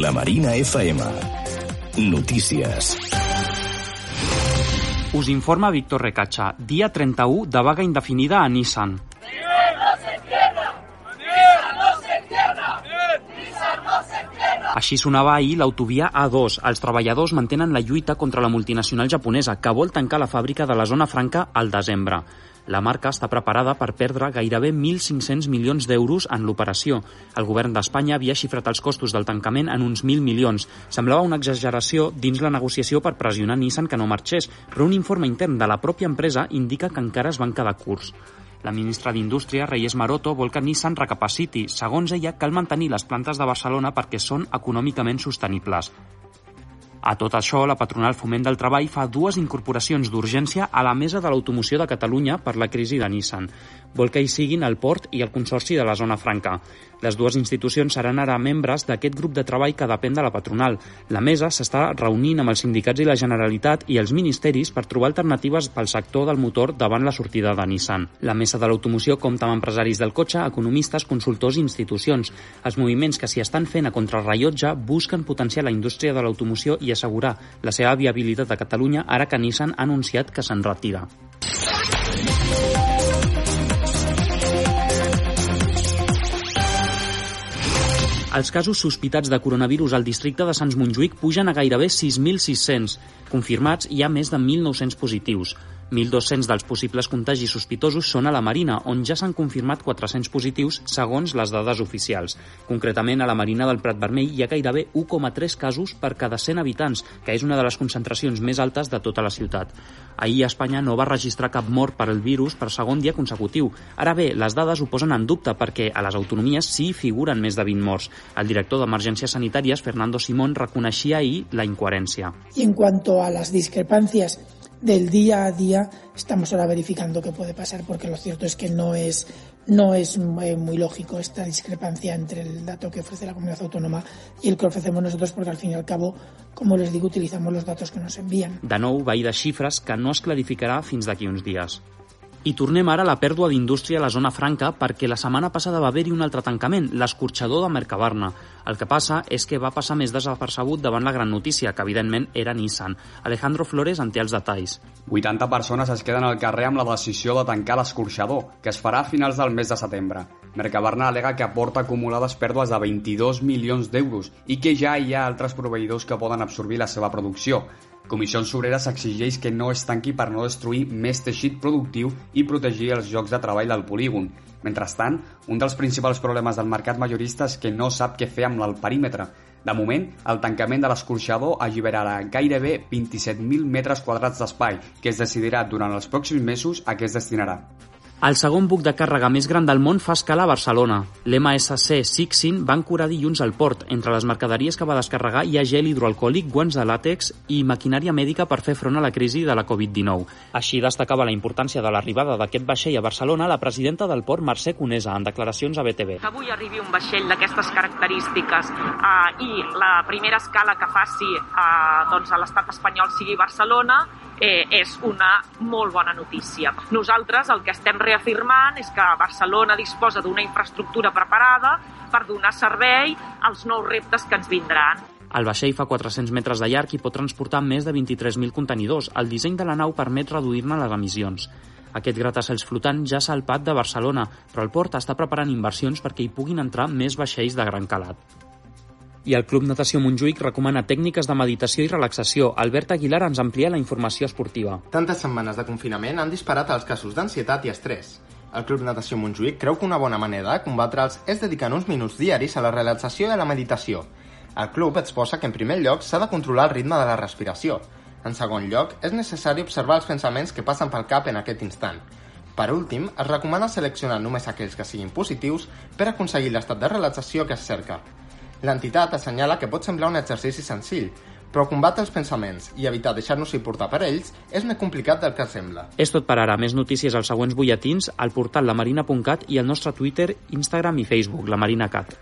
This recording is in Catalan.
La Marina FM. Notícies. Us informa Víctor Recacha. Dia 31 de vaga indefinida a Nissan. Així sonava ahir l'autovia A2. Els treballadors mantenen la lluita contra la multinacional japonesa, que vol tancar la fàbrica de la zona franca al desembre. La marca està preparada per perdre gairebé 1.500 milions d'euros en l'operació. El govern d'Espanya havia xifrat els costos del tancament en uns 1.000 milions. Semblava una exageració dins la negociació per pressionar Nissan que no marxés, però un informe intern de la pròpia empresa indica que encara es van quedar curts. La ministra d'Indústria, Reyes Maroto, vol que Nissan recapaciti. Segons ella, cal mantenir les plantes de Barcelona perquè són econòmicament sostenibles. A tot això, la patronal Foment del Treball fa dues incorporacions d'urgència a la mesa de l'automoció de Catalunya per la crisi de Nissan. Vol que hi siguin el Port i el Consorci de la Zona Franca. Les dues institucions seran ara membres d'aquest grup de treball que depèn de la patronal. La mesa s'està reunint amb els sindicats i la Generalitat i els ministeris per trobar alternatives pel sector del motor davant la sortida de Nissan. La mesa de l'automoció compta amb empresaris del cotxe, economistes, consultors i institucions. Els moviments que s'hi estan fent a contrarrellotge busquen potenciar la indústria de l'automoció i assegurar la seva viabilitat a Catalunya ara que Nissan ha anunciat que se'n retira. Els casos sospitats de coronavirus al districte de Sants Montjuïc pugen a gairebé 6.600. Confirmats, hi ha més de 1.900 positius. 1.200 dels possibles contagis sospitosos són a la Marina, on ja s'han confirmat 400 positius segons les dades oficials. Concretament, a la Marina del Prat Vermell hi ha gairebé 1,3 casos per cada 100 habitants, que és una de les concentracions més altes de tota la ciutat. Ahir Espanya no va registrar cap mort per al virus per segon dia consecutiu. Ara bé, les dades ho posen en dubte perquè a les autonomies sí figuren més de 20 morts. El director d'Emergències Sanitàries, Fernando Simón, reconeixia ahir la incoherència. Y en cuanto a las discrepancias del día a día estamos ahora verificando qué puede pasar porque lo cierto es que no es no es muy lógico esta discrepancia entre el dato que ofrece la comunidad autónoma y el que ofrecemos nosotros porque al fin y al cabo, como les digo, utilizamos los datos que nos envían. De nou, va de xifres que no es clarificarà fins d'aquí uns dies. I tornem ara a la pèrdua d'indústria a la zona franca perquè la setmana passada va haver-hi un altre tancament, l'escorxador de Mercabarna. El que passa és que va passar més desapercebut davant la gran notícia, que evidentment era Nissan. Alejandro Flores en té els detalls. 80 persones es queden al carrer amb la decisió de tancar l'escorxador, que es farà a finals del mes de setembre. Mercabarna alega que aporta acumulades pèrdues de 22 milions d'euros i que ja hi ha altres proveïdors que poden absorbir la seva producció. Comissions Obreres exigeix que no es tanqui per no destruir més teixit productiu i protegir els llocs de treball del polígon. Mentrestant, un dels principals problemes del mercat majorista és que no sap què fer amb el perímetre. De moment, el tancament de l'escorxador alliberarà gairebé 27.000 metres quadrats d'espai, que es decidirà durant els pròxims mesos a què es destinarà. El segon buc de càrrega més gran del món fa escala a Barcelona. L'MSC Sixin va ancorar dilluns al port. Entre les mercaderies que va descarregar hi ha gel hidroalcohòlic, guants de làtex i maquinària mèdica per fer front a la crisi de la Covid-19. Així destacava la importància de l'arribada d'aquest vaixell a Barcelona la presidenta del port, Mercè Conesa, en declaracions a BTV. Que avui arribi un vaixell d'aquestes característiques eh, i la primera escala que faci eh, doncs, a l'estat espanyol sigui Barcelona, eh, és una molt bona notícia. Nosaltres el que estem reafirmant és que Barcelona disposa d'una infraestructura preparada per donar servei als nous reptes que ens vindran. El vaixell fa 400 metres de llarg i pot transportar més de 23.000 contenidors. El disseny de la nau permet reduir-ne les emissions. Aquest gratacels flotant ja s'ha alpat de Barcelona, però el port està preparant inversions perquè hi puguin entrar més vaixells de gran calat. I el Club Natació Montjuïc recomana tècniques de meditació i relaxació. Albert Aguilar ens amplia la informació esportiva. Tantes setmanes de confinament han disparat els casos d'ansietat i estrès. El Club Natació Montjuïc creu que una bona manera de combatre'ls és dedicar uns minuts diaris a la relaxació i a la meditació. El club exposa que en primer lloc s'ha de controlar el ritme de la respiració. En segon lloc, és necessari observar els pensaments que passen pel cap en aquest instant. Per últim, es recomana seleccionar només aquells que siguin positius per aconseguir l'estat de relaxació que es cerca. L'entitat assenyala que pot semblar un exercici senzill, però combatre els pensaments i evitar deixar-nos-hi portar per ells és més complicat del que sembla. És tot per ara. Més notícies als següents butlletins al portal lamarina.cat i al nostre Twitter, Instagram i Facebook, la Marina Cat.